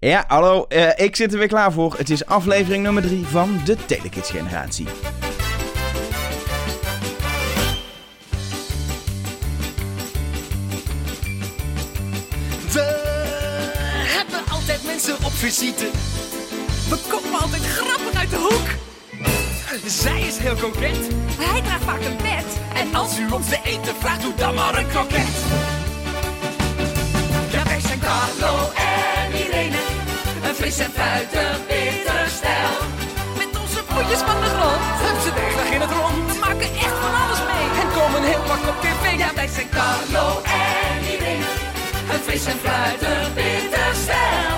Ja, hallo, uh, ik zit er weer klaar voor. Het is aflevering nummer 3 van de Telekids generatie. We hebben altijd mensen op visite. We komen altijd grappig uit de hoek. Zij is heel koket. Hij draagt vaak een pet. En als u ons te eten vraagt, doe dan maar een kroket. Ja, wij zijn Carlo fris en fruitig bitter stijl. Met onze voetjes van de grond. Hup, ze de hele dag in het rond. We maken echt van alles mee. En komen heel pak op tv. Ja, wij zijn Carlo en Irene. Een fris en fruitig bitter stijl.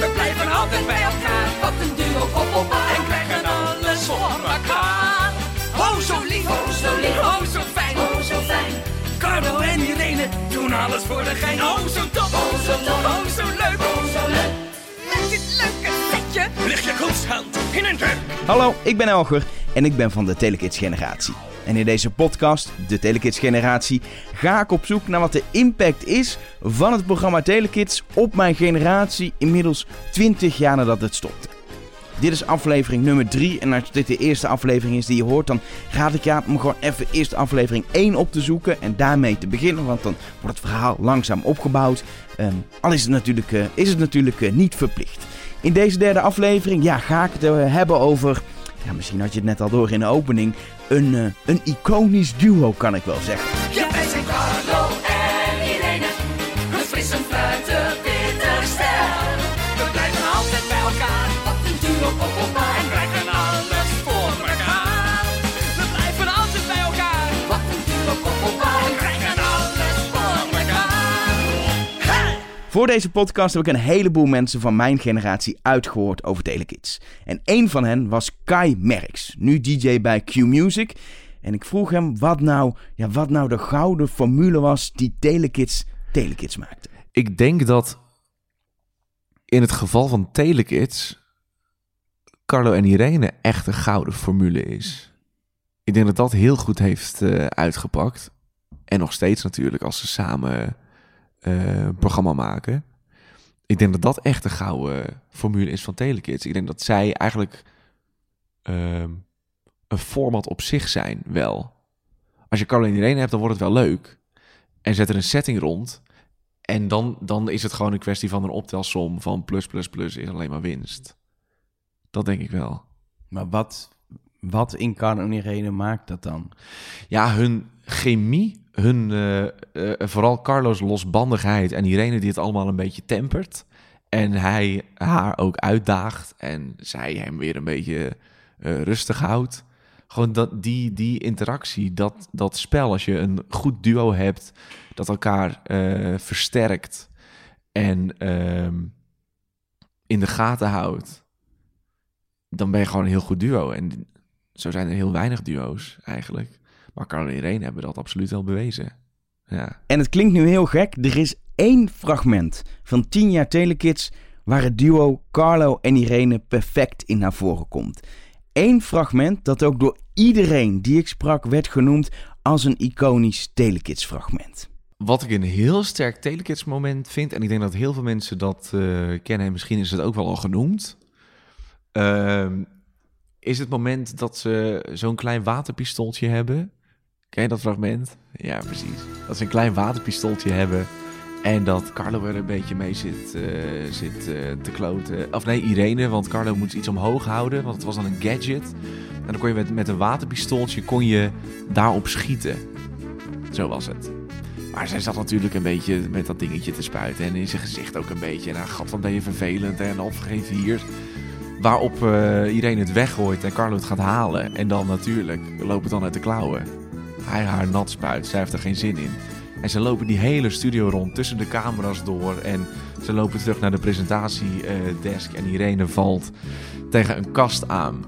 We blijven altijd bij elkaar. Wat een duo koppelpaar. En krijgen alles voor elkaar. Oh, zo lief, oh, zo lief, oh, zo fijn, oh, zo fijn. Carlo en Irene doen alles voor de gein. Oh, zo top, oh, zo top, oh, zo leuk, oh, zo leuk. Dit leuke setje. Je in een. Hallo, ik ben Elger en ik ben van de Telekids generatie. En in deze podcast, de Telekids generatie, ga ik op zoek naar wat de impact is van het programma Telekids op mijn generatie inmiddels 20 jaar nadat het stopte. Dit is aflevering nummer 3 en als dit de eerste aflevering is die je hoort, dan raad ik je aan om gewoon even eerst aflevering 1 op te zoeken en daarmee te beginnen, want dan wordt het verhaal langzaam opgebouwd. Ehm, al is het natuurlijk, eh, is het natuurlijk eh, niet verplicht. In deze derde aflevering ja, ga ik het eh, hebben over, ja, misschien had je het net al door in de opening, een, een iconisch duo kan ik wel zeggen. Voor deze podcast heb ik een heleboel mensen van mijn generatie uitgehoord over Telekids. En één van hen was Kai Merks, nu DJ bij Q Music. En ik vroeg hem wat nou, ja, wat nou de gouden formule was die Telekids Telekids maakte. Ik denk dat in het geval van Telekids Carlo en Irene echt een gouden formule is. Ik denk dat dat heel goed heeft eh, uitgepakt. En nog steeds natuurlijk als ze samen eh, programma maken. Ik denk dat dat echt een gouden formule is van Telekids. Ik denk dat zij eigenlijk ehm, een format op zich zijn wel. Als je Carlo en Irene hebt, dan wordt het wel leuk. En zet er een setting rond. En dan, dan is het gewoon een kwestie van een optelsom van plus, plus, plus is alleen maar winst. Dat denk ik wel. Maar wat, wat in Carlo maakt dat dan? Ja, hun chemie, hun, eh, eh, vooral Carlo's losbandigheid en Irene die het allemaal een beetje tempert. En hij haar ook uitdaagt en zij hem weer een beetje eh, rustig houdt. Gewoon dat, die, die interactie, dat, dat spel, als je een goed duo hebt, dat elkaar versterkt en ehm, in de gaten houdt, dan ben je gewoon een heel goed duo. En zo zijn er heel weinig duo's eigenlijk. Maar Carlo en Irene hebben dat absoluut wel bewezen. Ja. En het klinkt nu heel gek, er is één fragment van 10 jaar Telekids waar het duo Carlo en Irene perfect in naar voren komt. Eén fragment dat ook door iedereen die ik sprak werd genoemd als een iconisch Telekids fragment. Wat ik een heel sterk Telekids moment vind, en ik denk dat heel veel mensen dat eh, kennen, en misschien is het ook wel al genoemd, ehm, is het moment dat ze zo'n klein waterpistooltje hebben. Ken je dat fragment? Ja, precies. Dat ze een klein waterpistooltje hebben en dat Carlo er een beetje mee zit, eh, zit eh, te kloten. Of nee, Irene, want Carlo moet iets omhoog houden, want het was dan een gadget. En dan kon je met, met een waterpistooltje kon je daarop schieten. Zo was het. Maar zij zat natuurlijk een beetje met dat dingetje te spuiten. En in zijn gezicht ook een beetje. Nou, gat, wat ben je vervelend. En of geen vier. Waarop eh, iedereen het weggooit en Carlo het gaat halen. En dan natuurlijk loopt het dan uit de klauwen. Hij haar nat spuit. Zij heeft er geen zin in. En ze lopen die hele studio rond tussen de camera's door. En ze lopen terug naar de presentatiedesk. En Irene valt tegen een kast aan.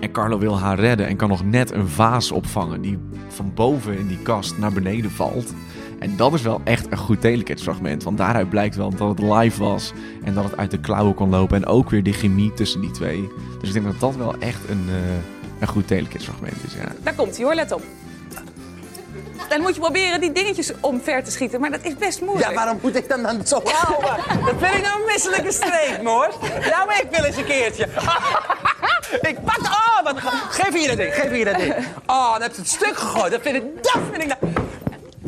En Carlo wil haar redden en kan nog net een vaas opvangen die van boven in die kast naar beneden valt. En dat is wel echt een goed Telekids fragment. Want daaruit blijkt wel dat het live was en dat het uit de klauwen kon lopen. En ook weer die chemie tussen die twee. Dus ik denk dat dat wel echt een, eh, een goed Telekids fragment is. Ja. Daar komt hij hoor, let op. Dan moet je proberen die dingetjes omver te schieten. Maar dat is best moeilijk. Ja, waarom moet ik dan, dan zo houden? Dat vind ik nou een misselijke streek, Moor. Nou, ik wil eens een keertje. ik pak... Oh, wat... Geef hier dat ding, geef hier dat ding. Oh, dan heb je het stuk gegooid. Dat vind ik... Dat vind ik nou...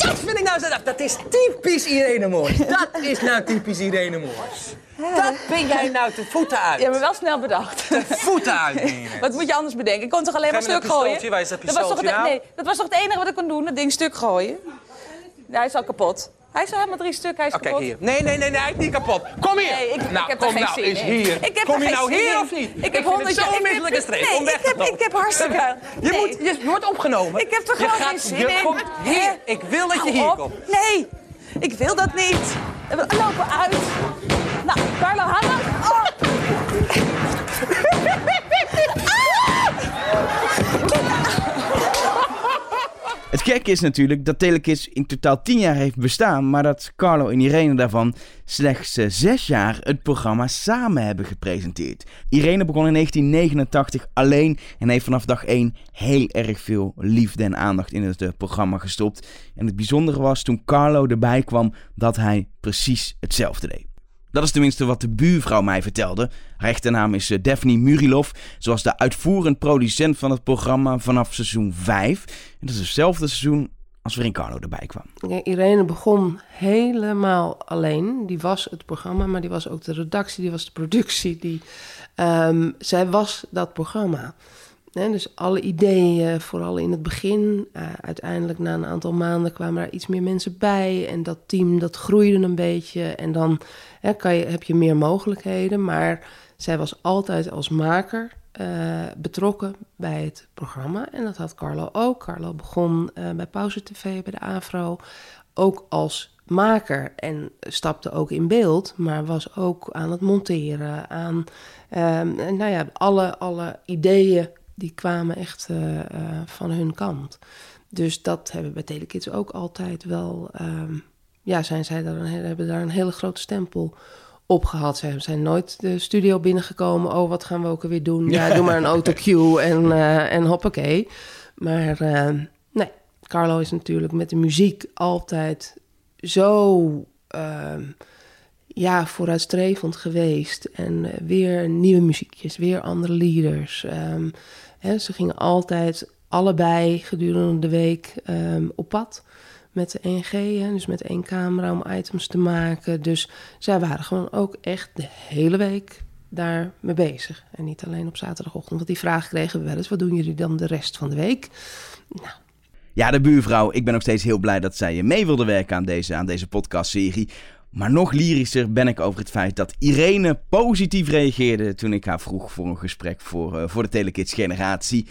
Dat vind ik nou... Dat, dat is typisch Irene Moors. Dat is nou typisch Irene Moors. Dat ben jij nou te voeten uit. Ja, maar wel snel bedacht. Te voeten uit. Wat moet je anders bedenken? Ik kon toch alleen maar stuk gooien? pistooltje, waar is dat was toch het, pistooltje nou? nee, dat was toch het enige wat ik kon doen, dat ding stuk gooien? Ja, hij is al kapot. Hij is al helemaal drie stuk, hij is Oké, kapot. hier. Nee, nee, nee, nee, hij is niet kapot. Kom hier. Nee, ik, ik nou, heb kom er geen nou zin eens hier. Ik heb kom je nou hier in. of niet? Ik heb vind honderd het jaar- zo'n ik heb- misselijke streek. nee, ik heb- ik heb hartstikke- Je, nee. moet, je wordt opgenomen. Ik heb er Je gewoon geen zin je in. komt hier. Ik wil dat je hier komt. Nee, ik wil dat niet. We lopen uit. Nou, Carlo, hangen. Oh. Het gekke is natuurlijk dat Telekids in totaal 10 jaar heeft bestaan, maar dat Carlo en Irene daarvan slechts eh, 6 jaar het programma samen hebben gepresenteerd. Irene begon in 1989 alleen en heeft vanaf dag 1 heel erg veel liefde en aandacht in het eh, programma gestopt. En het bijzondere was toen Carlo erbij kwam dat hij precies hetzelfde deed. Dat is tenminste wat de buurvrouw mij vertelde. Haar echte naam is eh, Daphne Murilov. Ze was de uitvoerend producent van het programma vanaf seizoen 5. En dat is hetzelfde seizoen als waarin Carlo erbij kwam. Irene begon helemaal alleen. Die was het programma, maar die was ook de redactie, die was de productie. Die, ehm, zij was dat programma. Dus alle ideeën, vooral in het begin. eh, uiteindelijk na een aantal maanden kwamen er iets meer mensen bij. En dat team dat groeide een beetje. En dan kan je, heb je meer mogelijkheden. Maar zij was altijd als maker eh, betrokken bij het programma. En dat had Carlo ook. Carlo begon eh, bij Pauze TV, bij de AVRO, ook als maker. En stapte ook in beeld, maar was ook aan het monteren. Aan, ehm, nou ja, alle, alle ideeën die kwamen echt eh, eh, van hun kant. Dus dat hebben we bij Telekids ook altijd wel... ehm, ja, zijn zij daar een, hebben daar een hele grote stempel op gehad. Ze zijn nooit de studio binnengekomen. Oh, wat gaan we ook weer doen? Ja, doe maar een autocue en, eh en hoppakee. Maar eh, nee, Carlo is natuurlijk met de muziek altijd zo ehm, ja, vooruitstrevend geweest. En weer nieuwe muziekjes, weer andere leaders. Ehm, ze gingen altijd allebei gedurende de week ehm, op pad met de 1G, hè, dus met één camera om items te maken. Dus zij waren gewoon ook echt de hele week daar mee bezig. En niet alleen op zaterdagochtend, want die vraag kregen we wel eens. Wat doen jullie dan de rest van de week? Nou, Ja, de buurvrouw. Ik ben nog steeds heel blij dat zij mee wilde werken aan deze, aan deze podcastserie. Maar nog lyrischer ben ik over het feit dat Irene positief reageerde toen ik haar vroeg voor een gesprek voor, eh, voor de Telekids generatie.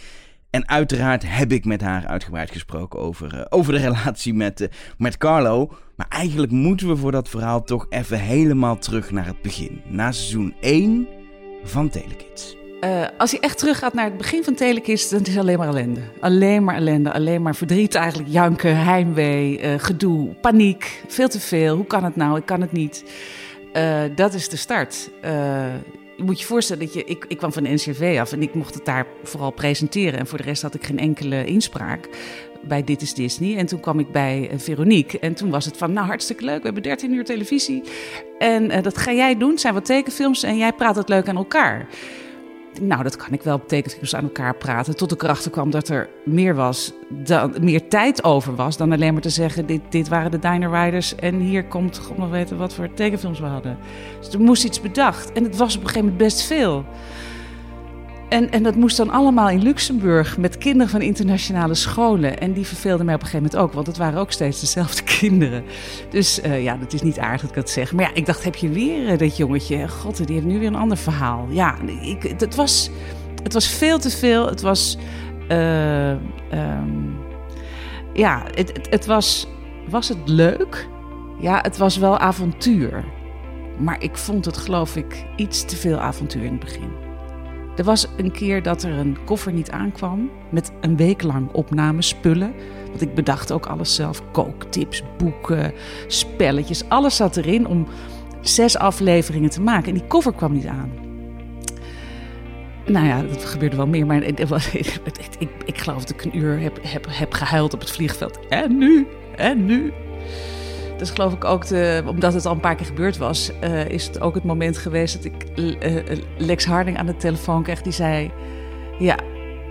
En uiteraard heb ik met haar uitgebreid gesproken over, eh, over de relatie met, eh, met Carlo. Maar eigenlijk moeten we voor dat verhaal toch even helemaal terug naar het begin. Naar seizoen 1 van Telekids. Eh, als je echt teruggaat naar het begin van Telekids, dan is het alleen maar ellende. Alleen maar ellende, alleen maar verdriet eigenlijk. Janken, heimwee, eh, gedoe, paniek. Veel te veel. Hoe kan het nou? Ik kan het niet. Eh, dat is de start. Je moet je voorstellen dat je... Ik, ik kwam van de NCRV af en ik mocht het daar vooral presenteren. En voor de rest had ik geen enkele inspraak bij Dit is Disney. En toen kwam ik bij Veronique. En toen was het van, nou hartstikke leuk, we hebben 13 uur televisie. En dat ga jij doen, zijn wat tekenfilms en jij praat het leuk aan elkaar. Nou, dat kan ik wel op tekenfilms aan elkaar praten. Tot ik erachter kwam dat er meer was, dan, meer tijd over was dan alleen maar te zeggen: dit, dit waren de Diner Riders en hier komt God nog weten wat voor tekenfilms we hadden. Dus er moest iets bedacht en het was op een gegeven moment best veel. En, en dat moest dan allemaal in Luxemburg met kinderen van internationale scholen. En die verveelden mij op een gegeven moment ook, want het waren ook steeds dezelfde kinderen. Dus eh, ja, dat is niet aardig dat ik dat zeg. Maar ja, ik dacht, heb je weer dat jongetje? God, die heeft nu weer een ander verhaal. Ja, ik, het, was, het was veel te veel. Het was. eh, ehm, ja, het, het was. Was het leuk? Ja, het was wel avontuur. Maar ik vond het, geloof ik, iets te veel avontuur in het begin. Er was een keer dat er een koffer niet aankwam met een week lang opnamespullen. Want ik bedacht ook alles zelf: kooktips, boeken, spelletjes. Alles zat erin om zes afleveringen te maken. En die koffer kwam niet aan. Nou ja, dat gebeurde wel meer. Maar het- ik, ik geloof dat ik een uur heb, heb, heb gehuild op het vliegveld. En nu? En nu? Dus geloof ik ook, de, omdat het al een paar keer gebeurd was, eh, is het ook het moment geweest dat ik eh, eh, Lex Harding aan de telefoon kreeg. Die zei: Ja,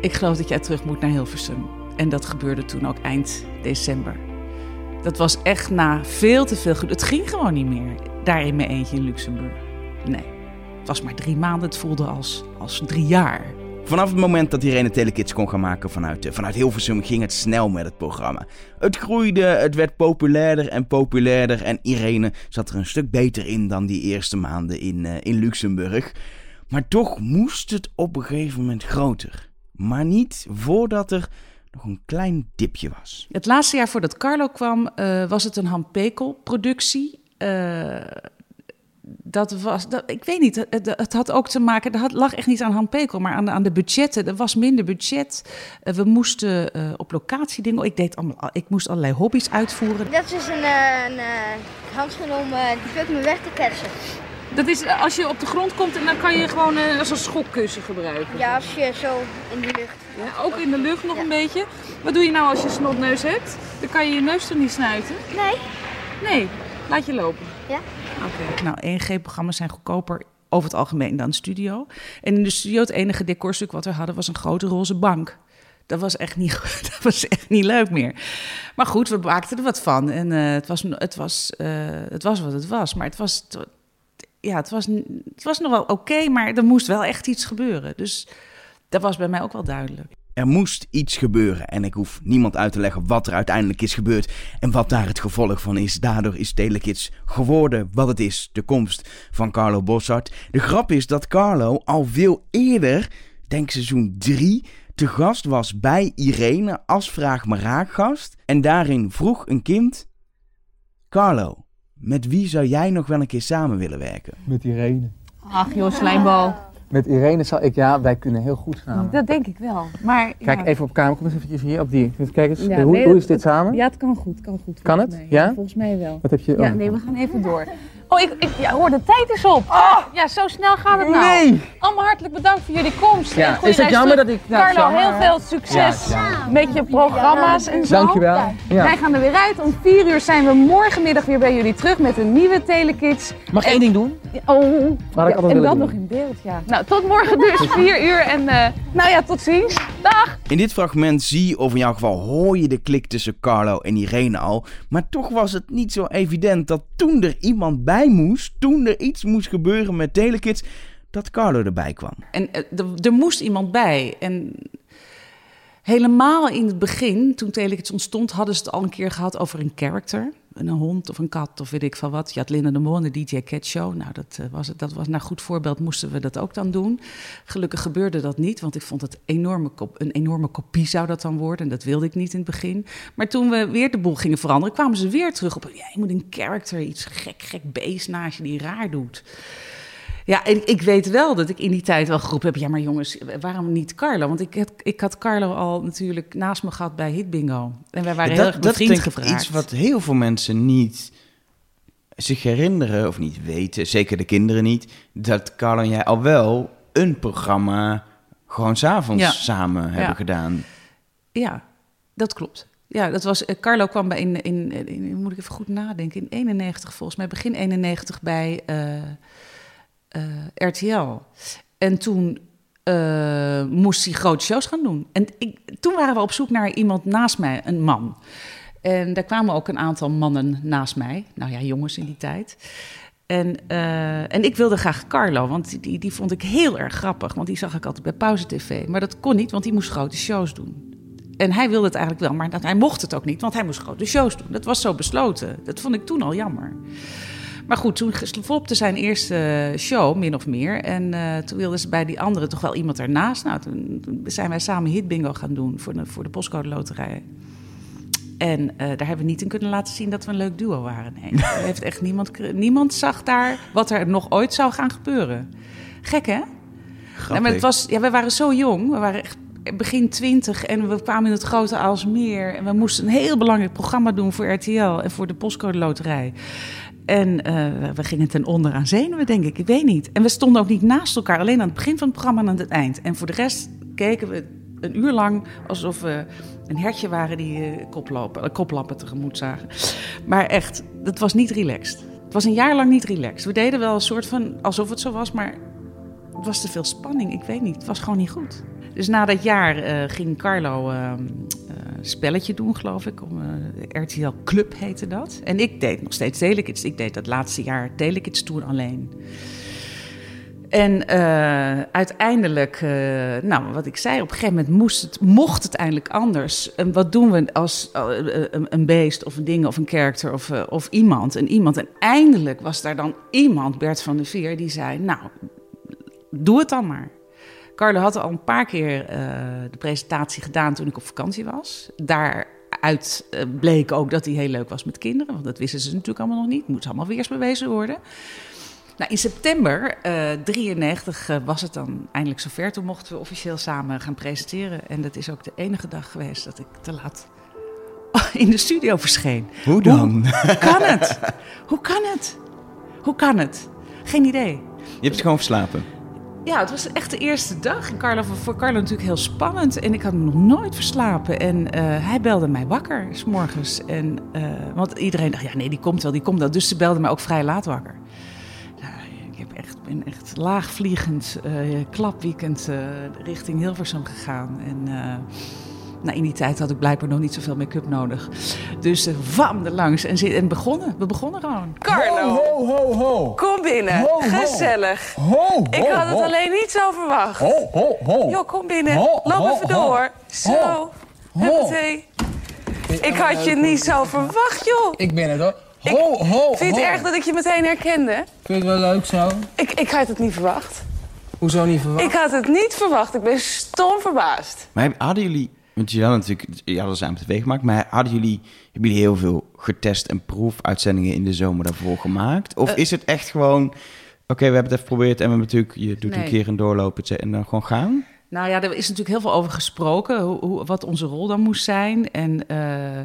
ik geloof dat jij terug moet naar Hilversum. En dat gebeurde toen ook eind december. Dat was echt na veel te veel. Het ging gewoon niet meer. Daar in mijn eentje in Luxemburg. Nee. Het was maar drie maanden. Het voelde als, als drie jaar. Vanaf het moment dat Irene Telekids kon gaan maken vanuit, eh, vanuit Hilversum ging het snel met het programma. Het groeide, het werd populairder en populairder en Irene zat er een stuk beter in dan die eerste maanden in, eh, in Luxemburg. Maar toch moest het op een gegeven moment groter. Maar niet voordat er nog een klein dipje was. Het laatste jaar voordat Carlo kwam, eh, was het een Han Pekel productie. Dat was, dat, ik weet niet, het, het had ook te maken, dat had, lag echt niet aan Han Pekel, maar aan, aan de budgetten. Er was minder budget. Eh, we moesten eh, op locatie dingen, ik, deed allemaal, ik moest allerlei hobby's uitvoeren. Dat is een, eh, een eh, handschoen om die puk me weg te ketsen. Dat is als je op de grond komt en dan kan je gewoon als een schokkussen gebruiken. Ja, als je zo in de lucht. Ja, ook in de lucht nog Ja. een beetje. Wat doe je nou als je een snotneus hebt? Dan kan je je neus er niet snuiten. Nee. Nee, laat je lopen. Ja. Nou, 1G-programma's zijn goedkoper over het algemeen dan studio. En in de studio, het enige decorstuk wat we hadden, was een grote roze bank. Dat was echt niet, dat was echt niet leuk meer. Maar goed, we maakten er wat van. En eh, het, was, het, was, eh, het was wat het was. Maar het was, ja, het was, het was nog wel oké, maar er moest wel echt iets gebeuren. Dus dat was bij mij ook wel duidelijk. Er moest iets gebeuren en ik hoef niemand uit te leggen wat er uiteindelijk is gebeurd en wat daar het gevolg van is. Daardoor is Telekids geworden wat het is, de komst van Carlo Bossart. De grap is dat Carlo al veel eerder, denk seizoen 3, te gast was bij Irene als Vraag maar Raak gast. En daarin vroeg een kind, Carlo, met wie zou jij nog wel een keer samen willen werken? Met Irene. Ach joh, slijmbal. Met Irene zal ik, ja, wij kunnen heel goed samen. Dat denk ik wel. Maar Kijk ja. even op camera, kom eens eventjes hier op die. Kijk eens, Ja, hoe, nee, hoe is dit samen? Ja, het kan goed, kan goed. Kan het? mij. Ja? Volgens mij wel. Wat heb je? Ja, oh. nee, we gaan even door. Oh, ik, ik ja, hoor, de tijd is op. Ja, zo snel gaat het nou. Nee! Allemaal hartelijk bedankt voor jullie komst. Ja, En is het jammer terug. dat ik- ja, Carlo, jammer, heel veel succes Ja, met je programma's en zo. Dankjewel. Ja. Wij gaan er weer uit. Om vier uur zijn we morgenmiddag weer bij jullie terug met een nieuwe Telekids. Mag ik één ding doen? Oh, Had ik en dat doen. nog in beeld, ja. Nou, tot morgen dus, vier uur. En eh, nou ja, tot ziens. Dag! In dit fragment zie je, of in jouw geval hoor je de klik tussen Carlo en Irene al. Maar toch was het niet zo evident dat toen er iemand bij moest, toen er iets moest gebeuren met Telekids, dat Carlo erbij kwam. En eh, er- moest iemand bij. En helemaal in het begin, toen Telekids ontstond, hadden ze het al een keer gehad over een character. Een hond of een kat of weet ik van wat. Je had Linda de de DJ Cat Show. Nou, dat, eh, was, dat was naar goed voorbeeld moesten we dat ook dan doen. Gelukkig gebeurde dat niet, want ik vond het enorme kop, een enorme kopie zou dat dan worden. En dat wilde ik niet in het begin. Maar toen we weer de boel gingen veranderen, kwamen ze weer terug op... Ja, je moet een character, iets gek, gek beest naast je die raar doet. Ja, en ik weet wel dat ik in die tijd wel geroepen heb... ja, maar jongens, waarom niet Carlo? Want ik had, ik had Carlo al natuurlijk naast me gehad bij Hit Bingo. En wij waren heel erg dat dat bevriend denk ik gevraagd. iets wat heel veel mensen niet zich herinneren of niet weten, zeker de kinderen niet, dat Carlo en jij al wel een programma gewoon s'avonds Ja. samen hebben Ja. gedaan. Ja, dat klopt. Ja, dat was, eh, Carlo kwam bij in, in, moet ik even goed nadenken, in 91 volgens mij, begin 91 bij eh, RTL. En toen eh, moest hij grote shows gaan doen. En ik, toen waren we op zoek naar iemand naast mij, een man. En daar kwamen ook een aantal mannen naast mij. Nou ja, jongens in die tijd. En, eh, en ik wilde graag Carlo, want die, die vond ik heel erg grappig. Want die zag ik altijd bij Pauze TV. Maar dat kon niet, want die moest grote shows doen. En hij wilde het eigenlijk wel, maar hij mocht het ook niet, want hij moest grote shows doen. Dat was zo besloten. Dat vond ik toen al jammer. Maar goed, toen flopte zijn eerste show, min of meer. En eh, toen wilden ze bij die andere toch wel iemand ernaast. Nou, toen, toen zijn wij samen Hit Bingo gaan doen voor de, voor de postcode loterij. En eh, daar hebben we niet in kunnen laten zien dat we een leuk duo waren. Nee, er heeft echt niemand, niemand zag daar wat er nog ooit zou gaan gebeuren. Gek, hè? Nee, maar het was, ja, we waren zo jong. We waren echt begin twintig en we kwamen in het grote Aalsmeer. En we moesten een heel belangrijk programma doen voor RTL en voor de postcode loterij. En eh, we gingen ten onder aan zenuwen, denk ik. Ik weet niet. En we stonden ook niet naast elkaar, alleen aan het begin van het programma en aan het eind. En voor de rest keken we een uur lang alsof we een hertje waren die eh, koplopen, eh, koplappen tegemoet zagen. Maar echt, het was niet relaxed. Het was een jaar lang niet relaxed. We deden wel een soort van alsof het zo was, maar het was te veel spanning. Ik weet niet. Het was gewoon niet goed. Dus na dat jaar eh, ging Carlo eh, eh, een spelletje doen, geloof ik. Om, eh, RTL Club heette dat. En ik deed nog steeds Telekids. Ik deed dat laatste jaar Telekids Tour alleen. En eh, uiteindelijk, eh, nou, wat ik zei, op een gegeven moment moest het, mocht het eindelijk anders. En wat doen we als eh, eh, een, een beest of een ding of een karakter of, eh, of iemand en iemand? En eindelijk was daar dan iemand, Bert van der Veer, die zei, nou, doe het dan maar. Carlo had al een paar keer eh, de presentatie gedaan toen ik op vakantie was. Daaruit eh, bleek ook dat hij heel leuk was met kinderen. Want dat wisten ze natuurlijk allemaal nog niet. Moet allemaal weer eens bewezen worden. Nou, in september eh 93 eh, was het dan eindelijk zover. Toen mochten we officieel samen gaan presenteren. En dat is ook de enige dag geweest dat ik te laat in de studio verscheen. Hoe dan? Hoe kan het? Hoe kan het? Hoe kan het? Geen idee. Je hebt het gewoon verslapen. Ja, het was echt de eerste dag. En Carlo, voor Carlo natuurlijk heel spannend. En ik had nog nooit verslapen. En eh, hij belde mij wakker, s morgens. En, eh, want iedereen dacht, ja nee, die komt wel, die komt wel. Dus ze belde mij ook vrij laat wakker. Ik heb echt, ben echt laagvliegend, eh klapweekend richting Hilversum gegaan. En nou, in die tijd had ik blijkbaar nog niet zoveel make-up nodig. Dus eh wam er langs en, zit- en begonnen. We begonnen gewoon. Carlo, Ho, ho, ho. kom binnen. Ho, ho. Gezellig. Ho, Ik had het ho. alleen niet zo verwacht. Ho, ho, ho. Joh, kom binnen. Ho, Loop ho, even ho. door. Zo. Ho. Huppatee. Ik had je niet zo verwacht, joh. Ik ben het hoor. Ho, ho, Vind je het erg dat ik je meteen herkende? Vind je het wel leuk zo? Ik, ik had het niet verwacht. Hoezo niet verwacht? Ik had het niet verwacht. Ik ben stom verbaasd. Maar hadden jullie, want jullie hadden natuurlijk, jullie hadden samen tv gemaakt, maar hadden jullie, hebben jullie heel veel getest en proefuitzendingen in de zomer daarvoor gemaakt? Of Eh. is het echt gewoon, oké, we hebben het even geprobeerd en we hebben natuurlijk, je doet Nee. een keer een doorloop cetera, en dan gewoon gaan? Nou ja, er is natuurlijk heel veel over gesproken, hoe, hoe- wat onze rol dan moest zijn. En eh,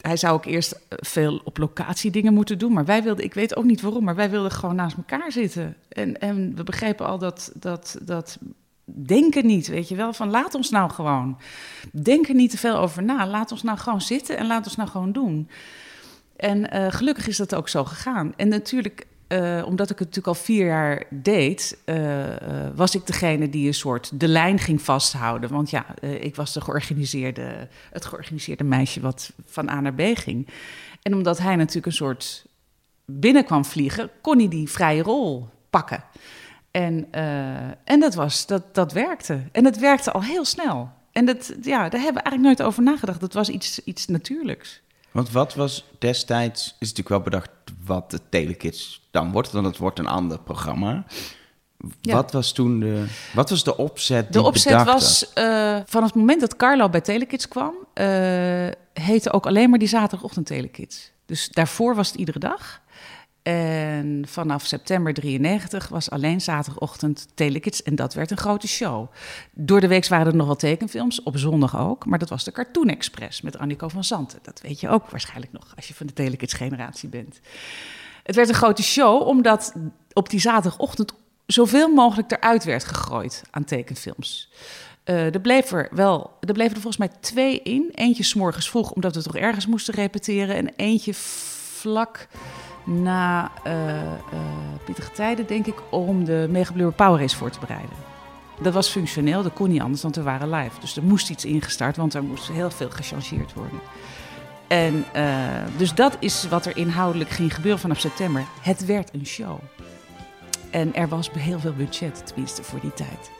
hij zou ook eerst veel op locatie dingen moeten doen. Maar wij wilden, ik weet ook niet waarom, maar wij wilden gewoon naast elkaar zitten. En, en we begrepen al dat, dat, dat denken niet, weet je wel. Van laat ons nou gewoon. Denk er niet te veel over na. Laat ons nou gewoon zitten en laat ons nou gewoon doen. En eh, gelukkig is dat ook zo gegaan. En natuurlijk, eh, omdat ik het natuurlijk al vier jaar deed, eh, was ik degene die een soort de lijn ging vasthouden. Want ja, ik was de georganiseerde, het georganiseerde meisje wat van A naar B ging. En omdat hij natuurlijk een soort binnenkwam vliegen, kon hij die vrije rol pakken. En, eh, en dat, was, dat, dat werkte. En het werkte al heel snel. En dat, ja, daar hebben we eigenlijk nooit over nagedacht. Dat was iets, iets natuurlijks. Want wat was destijds, is natuurlijk wel bedacht wat de Telekids dan wordt, want het wordt een ander programma. Ja. Wat was toen de, wat was de opzet die De opzet bedacht was eh, van het moment dat Carlo bij Telekids kwam, eh, heette ook alleen maar die zaterdagochtend Telekids. Dus daarvoor was het iedere dag. En vanaf september 93 was alleen zaterdagochtend Telekids en dat werd een grote show. Door de week waren er nog wel tekenfilms, op zondag ook, maar dat was de Cartoon Express met Annico van Zanten. Dat weet je ook waarschijnlijk nog als je van de Telekids generatie bent. Het werd een grote show omdat op die zaterdagochtend zoveel mogelijk eruit werd gegooid aan tekenfilms. Eh, er, wel, er bleven er volgens mij twee in. Eentje 's morgens vroeg, omdat we toch ergens moesten repeteren. En eentje vlak na eh eh, pittige tijden, denk ik, om de Mega Blur Power Race voor te bereiden. Dat was functioneel, dat kon niet anders, want we waren live. Dus er moest iets ingestart, want er moest heel veel gechangeerd worden. En eh, dus dat is wat er inhoudelijk ging gebeuren vanaf september. Het werd een show. En er was heel veel budget, tenminste voor die tijd.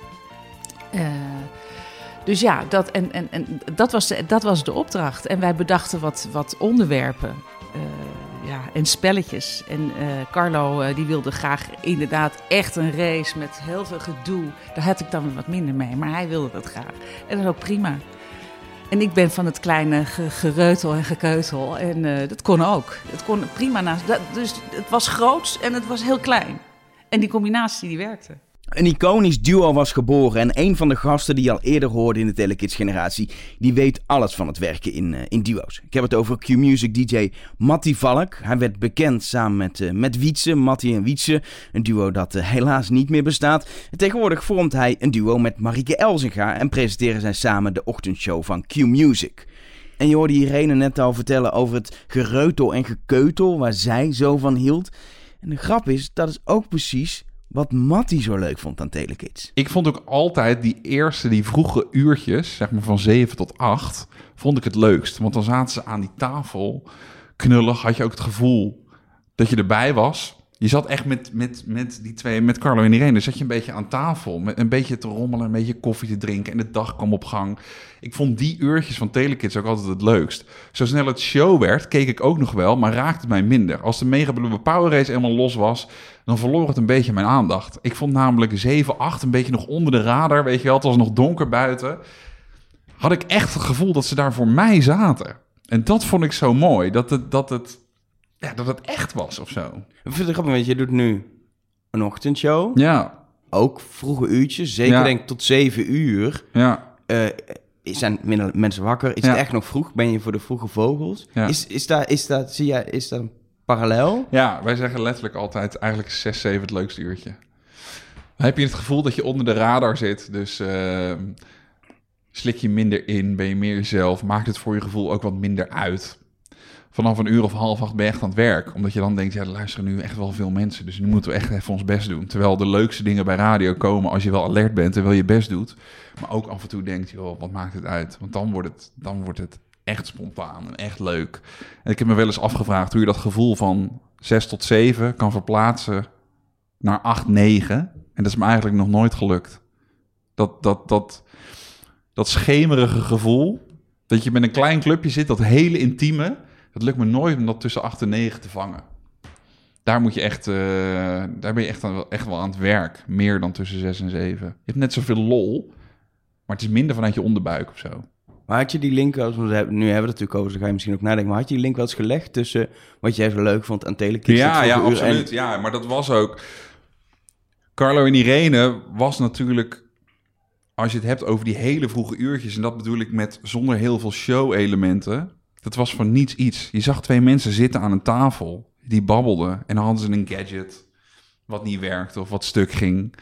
Dus ja, dat, en, en, en dat, was de, dat was de opdracht. En wij bedachten wat, wat onderwerpen ja, en spelletjes. En eh, Carlo eh, die wilde graag inderdaad echt een race met heel veel gedoe. Daar had ik dan wat minder mee, maar hij wilde dat graag. En dat is ook prima. En ik ben van het kleine ge- gereutel en gekeutel. En eh, dat kon ook. Het kon prima naast. Dat, dus het was groots en het was heel klein. En die combinatie die werkte. Een iconisch duo was geboren en een van de gasten die je al eerder hoorde in de Telekids-generatie, die weet alles van het werken in, eh, in duo's. Ik heb het over Q-Music DJ Matty Valk. Hij werd bekend samen met, eh, met Wietse, Matty en Wietse, een duo dat eh, helaas niet meer bestaat. En tegenwoordig vormt hij een duo met Marieke Elzinga en presenteren zij samen de ochtendshow van Q-Music. En je hoorde Irene net al vertellen over het gereutel en gekeutel waar zij zo van hield. En de grap is, dat is ook precies wat Matty zo leuk vond aan Telekids. Ik vond ook altijd die eerste, die vroege uurtjes, zeg maar van 7 tot 8, vond ik het leukst. Want dan zaten ze aan die tafel, knullig, had je ook het gevoel dat je erbij was. Je zat echt met, met, met die twee, met Carlo en Irene, zat je een beetje aan tafel, met een beetje te rommelen, een beetje koffie te drinken en de dag kwam op gang. Ik vond die uurtjes van Telekids ook altijd het leukst. Zo snel het show werd, keek ik ook nog wel, maar raakte mij minder. Als de Mega Blue Power Race helemaal los was, dan verloor het een beetje mijn aandacht. Ik vond namelijk 7, 8 een beetje nog onder de radar, weet je wel, het was nog donker buiten. Had ik echt het gevoel dat ze daar voor mij zaten. En dat vond ik zo mooi, dat het, dat het, ja, dat het echt was of zo. Ik vind het grappig, want je doet nu een ochtendshow. Ja. Ook vroege uurtjes, zeker Ja. denk ik tot 7 uur. Ja. Eh, zijn minder mensen wakker? Is Ja. het echt nog vroeg? Ben je voor de vroege vogels? Ja. Is, is, daar, is, daar, zie jij, is daar een parallel? Ja, wij zeggen letterlijk altijd eigenlijk 6, 7 het leukste uurtje. Dan heb je het gevoel dat je onder de radar zit, dus eh, slik je minder in, ben je meer jezelf, maakt het voor je gevoel ook wat minder uit. Vanaf een uur of half acht je echt aan het werk, omdat je dan denkt, ja, er luisteren nu echt wel veel mensen, dus nu moeten we echt even ons best doen. Terwijl de leukste dingen bij radio komen als je wel alert bent en wel je best doet, maar ook af en toe denkt, joh, wat maakt het uit? Want dan wordt het, dan wordt het echt spontaan en echt leuk. En ik heb me wel eens afgevraagd hoe je dat gevoel van 6 tot 7 kan verplaatsen naar 8, 9. En dat is me eigenlijk nog nooit gelukt. Dat, dat, dat, dat schemerige gevoel, dat je met een klein clubje zit, dat hele intieme, dat lukt me nooit om dat tussen 8 en 9 te vangen. Daar, moet je echt, eh, daar ben je echt, aan, echt wel aan het werk. Meer dan tussen 6 en 7. Je hebt net zoveel lol, maar het is minder vanuit je onderbuik of zo. Maar had je die link, als we het- nu hebben we het natuurlijk over, dus dan ga je misschien ook nadenken, maar had je die link wel eens gelegd tussen wat jij zo leuk vond aan Telekids? Ja, ja, en- absoluut. Ja, maar dat was ook... Carlo en Irene was natuurlijk... Als je het hebt over die hele vroege uurtjes... en dat bedoel ik met zonder heel veel show-elementen... dat was van niets iets. Je zag twee mensen zitten aan een tafel... die babbelden en hadden ze een gadget... wat niet werkte of wat stuk ging...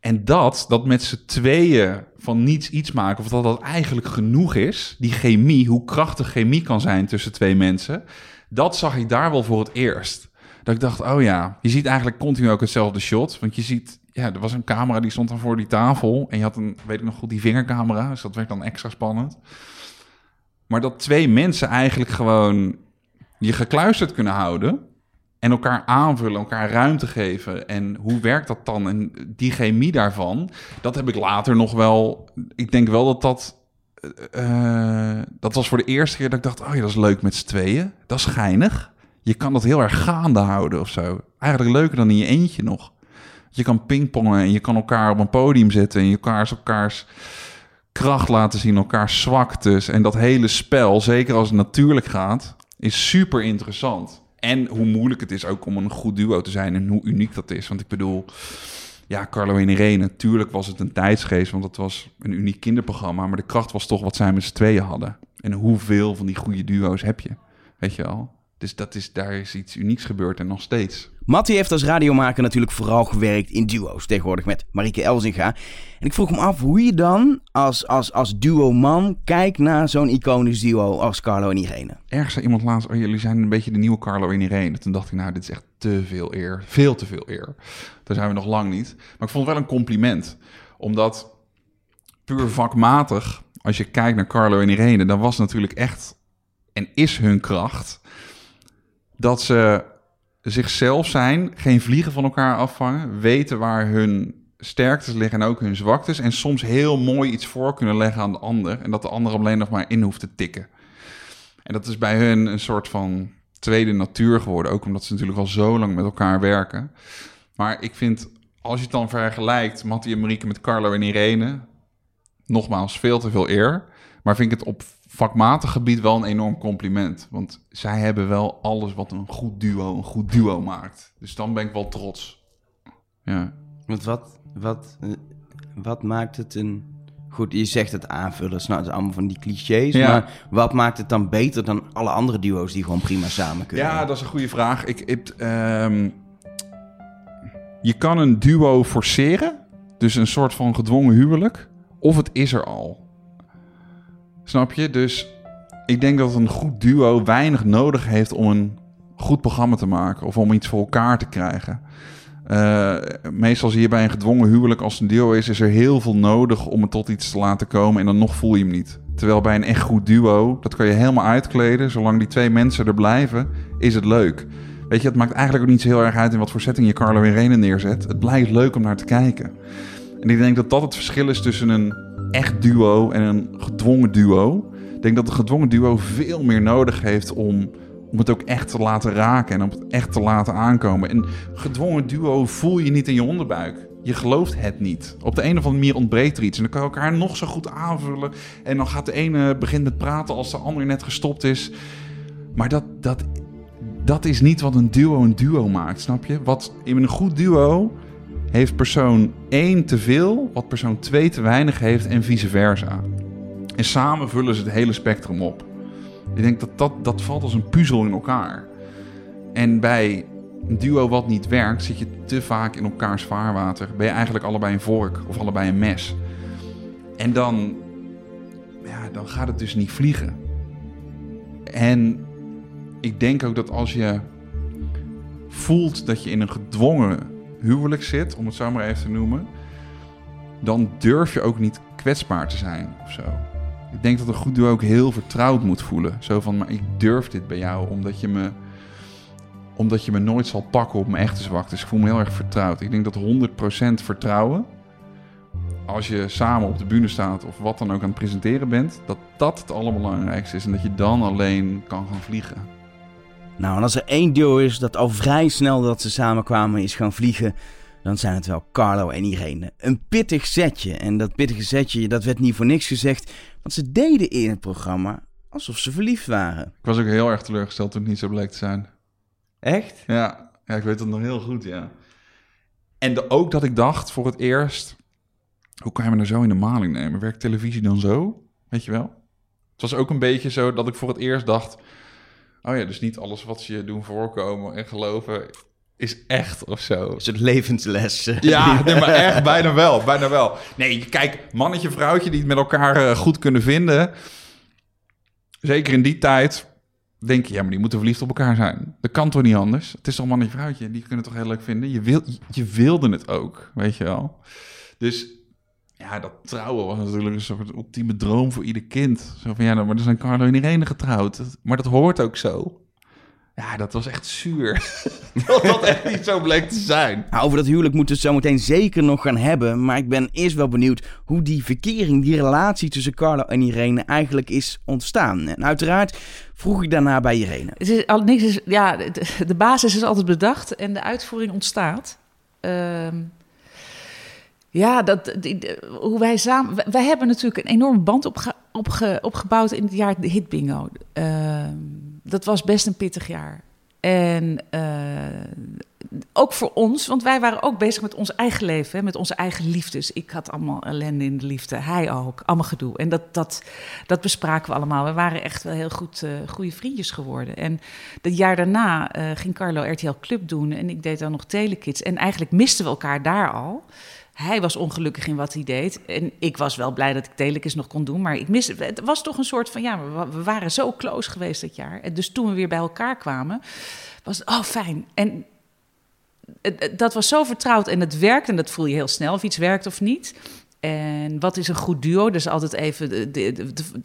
En dat, dat met z'n tweeën van niets iets maken, of dat dat eigenlijk genoeg is, die chemie, hoe krachtig chemie kan zijn tussen twee mensen, dat zag ik daar wel voor het eerst. Dat ik dacht, oh ja, je ziet eigenlijk continu ook hetzelfde shot. Want je ziet, ja, er was een camera die stond dan voor die tafel. En je had een, weet ik nog goed, die vingercamera. Dus dat werd dan extra spannend. Maar dat twee mensen eigenlijk gewoon je gekluisterd kunnen houden. En elkaar aanvullen, elkaar ruimte geven. En hoe werkt dat dan? En die chemie daarvan, dat heb ik later nog wel. Ik denk wel dat dat. eh, dat was voor de eerste keer dat ik dacht: oh ja, dat is leuk met z'n tweeën. Dat is geinig. Je kan dat heel erg gaande houden of zo. Eigenlijk leuker dan in je eentje nog. Je kan pingpongen en je kan elkaar op een podium zetten. En je elkaars, elkaars kracht laten zien, elkaars zwaktes. En dat hele spel, zeker als het natuurlijk gaat, is super interessant. En hoe moeilijk het is ook om een goed duo te zijn en hoe uniek dat is. Want ik bedoel, ja, Carlo en Irene, natuurlijk was het een tijdsgeest, want het was een uniek kinderprogramma. Maar de kracht was toch wat zij met z'n tweeën hadden. En hoeveel van die goede duo's heb je? Weet je wel? Dus dat is, daar is iets unieks gebeurd en nog steeds. Matty heeft als radiomaker natuurlijk vooral gewerkt in duo's. Tegenwoordig met Marieke Elzinga. En ik vroeg me af hoe je dan als, als, als duo-man kijkt naar zo'n iconisch duo als Carlo en Irene. Ergens zei iemand laatst, oh, jullie zijn een beetje de nieuwe Carlo en Irene. Toen dacht ik, nou, dit is echt te veel eer. Veel te veel eer. Daar zijn we nog lang niet. Maar ik vond het wel een compliment. Omdat puur vakmatig, als je kijkt naar Carlo en Irene, dan was natuurlijk echt en is hun kracht dat ze zichzelf zijn, geen vliegen van elkaar afvangen, weten waar hun sterktes liggen en ook hun zwaktes en soms heel mooi iets voor kunnen leggen aan de ander en dat de ander alleen nog maar in hoeft te tikken. En dat is bij hun een soort van tweede natuur geworden, ook omdat ze natuurlijk al zo lang met elkaar werken. Maar ik vind, als je het dan vergelijkt, Mattie en Marieke met Carlo en Irene, nogmaals, veel te veel eer. Maar vind ik het op vakmatig gebied wel een enorm compliment. Want zij hebben wel alles wat een goed duo een goed duo maakt. Dus dan ben ik wel trots. Ja. Want wat, wat, eh, wat maakt het een... Goed, je zegt het aanvullen, nou, dat is allemaal van die clichés. Ja. Maar wat maakt het dan beter dan alle andere duo's die gewoon prima samen kunnen? Ja, dat is een goede vraag. Ik, ik, ehm, je kan een duo forceren, dus een soort van gedwongen huwelijk, of het is er al. Snap je? Dus ik denk dat een goed duo weinig nodig heeft om een goed programma te maken of om iets voor elkaar te krijgen. Eh, meestal zie je bij een gedwongen huwelijk, als een duo is, is er heel veel nodig om het tot iets te laten komen en dan nog voel je hem niet. Terwijl bij een echt goed duo, dat kan je helemaal uitkleden. Zolang die twee mensen er blijven, is het leuk. Weet je, het maakt eigenlijk ook niet zo heel erg uit in wat voor setting je Carlo en neerzet. Het blijft leuk om naar te kijken. En ik denk dat dat het verschil is tussen een echt duo en een gedwongen duo. Ik denk dat een gedwongen duo veel meer nodig heeft om, om het ook echt te laten raken en om het echt te laten aankomen. Een gedwongen duo voel je niet in je onderbuik. Je gelooft het niet. Op de een of andere manier ontbreekt er iets. En dan kan je elkaar nog zo goed aanvullen. En dan gaat de ene begint met praten als de andere net gestopt is. Maar dat, dat, dat is niet wat een duo een duo maakt, snap je? Wat in een goed duo heeft persoon 1 te veel, wat persoon 2 te weinig heeft en vice versa. En samen vullen ze het hele spectrum op. Ik denk dat dat, dat valt als een puzzel in elkaar. En bij een duo wat niet werkt, zit je te vaak in elkaars vaarwater. Ben je eigenlijk allebei een vork of allebei een mes. En dan, ja, dan gaat het dus niet vliegen. En ik denk ook dat als je voelt dat je in een gedwongen huwelijk zit, om het zo maar even te noemen, dan durf je ook niet kwetsbaar te zijn of zo. Ik denk dat een goed duo ook heel vertrouwd moet voelen. Zo van, maar ik durf dit bij jou, omdat je me, omdat je me nooit zal pakken op mijn echte zwakte. Dus ik voel me heel erg vertrouwd. Ik denk dat 100% vertrouwen, als je samen op de bühne staat of wat dan ook aan het presenteren bent, dat dat het allerbelangrijkste is. En dat je dan alleen kan gaan vliegen. Nou, en als er één duo is dat al vrij snel dat ze samenkwamen is gaan vliegen, dan zijn het wel Carlo en Irene. Een pittig setje. En dat pittige setje, dat werd niet voor niks gezegd, want ze deden in het programma alsof ze verliefd waren. Ik was ook heel erg teleurgesteld toen het niet zo bleek te zijn. Echt? Ja, ja ik weet het nog heel goed, ja. En de- ook dat ik dacht voor het eerst... Hoe kan je me nou zo in de maling nemen? Werkt televisie dan zo? Weet je wel? Het was ook een beetje zo dat ik voor het eerst dacht... Oh ja, dus niet alles wat ze je doen voorkomen en geloven is echt of zo. Is het levensles? Ja, nee, maar echt, bijna wel, bijna wel. Nee, kijk, mannetje, vrouwtje die het met elkaar eh, goed kunnen vinden. Zeker in die tijd denk je, ja, maar die moeten verliefd op elkaar zijn. Dat kan toch niet anders? Het is toch mannetje, vrouwtje, die kunnen het toch heel leuk vinden? Je, wil, je wilde het ook, weet je wel. Dus ja, dat trouwen was natuurlijk een soort ultieme droom voor ieder kind. Zo van, ja, nou, maar er zijn Carlo en Irene getrouwd. Maar dat hoort ook zo. Ja, dat was echt zuur. dat dat echt niet zo bleek te zijn. Nou, over dat huwelijk moeten we het zo meteen zeker nog gaan hebben. Maar ik ben eerst wel benieuwd hoe die verkering, die relatie tussen Carlo en Irene eigenlijk is ontstaan. En uiteraard vroeg ik daarna bij Irene. Het is, al, niks is, ja, de, de basis is altijd bedacht en de uitvoering ontstaat. Ehm, ja, dat, hoe wij samen. wij- hebben natuurlijk een enorme band opge, opge- opgebouwd in het jaar de Hit Bingo. Ehm, dat was best een pittig jaar. En eh, ook voor ons, want wij waren ook bezig met ons eigen leven, hè, met onze eigen liefdes. Ik had allemaal ellende in de liefde, hij ook, allemaal gedoe. En dat, dat, dat bespraken we allemaal. We waren echt wel heel goed, eh, goede vriendjes geworden. En het jaar daarna eh, ging Carlo RTL Club doen en ik deed dan nog Telekids. En eigenlijk misten we elkaar daar al. Hij was ongelukkig in wat hij deed. En ik was wel blij dat ik Telekids nog kon doen. Maar ik miste, het was toch een soort van... Ja, we, waren zo close geweest dat jaar. En dus toen we weer bij elkaar kwamen, was het... Oh, fijn. En dat was zo vertrouwd en het werkt. En dat voel je heel snel of iets werkt of niet. En wat is een goed duo? Dus altijd even,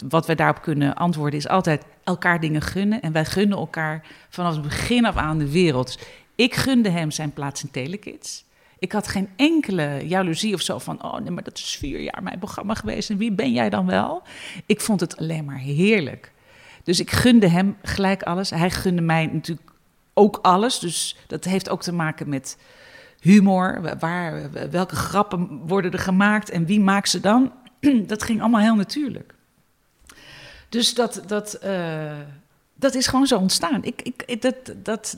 wat wij daarop kunnen antwoorden is altijd elkaar dingen gunnen. En wij gunnen elkaar vanaf het begin af aan de wereld. Dus ik gunde hem zijn plaats in Telekids. Ik had geen enkele jaloezie of zo van, oh nee, maar dat is vier jaar mijn programma geweest. En wie ben jij dan wel? Ik vond het alleen maar heerlijk. Dus ik gunde hem gelijk alles. Hij gunde mij natuurlijk ook alles. Dus dat heeft ook te maken met humor. Waar, welke grappen worden er gemaakt en wie maakt ze dan? Dat ging allemaal heel natuurlijk. Dus dat, dat, eh, dat is gewoon zo ontstaan. Ik, ik, dat, dat-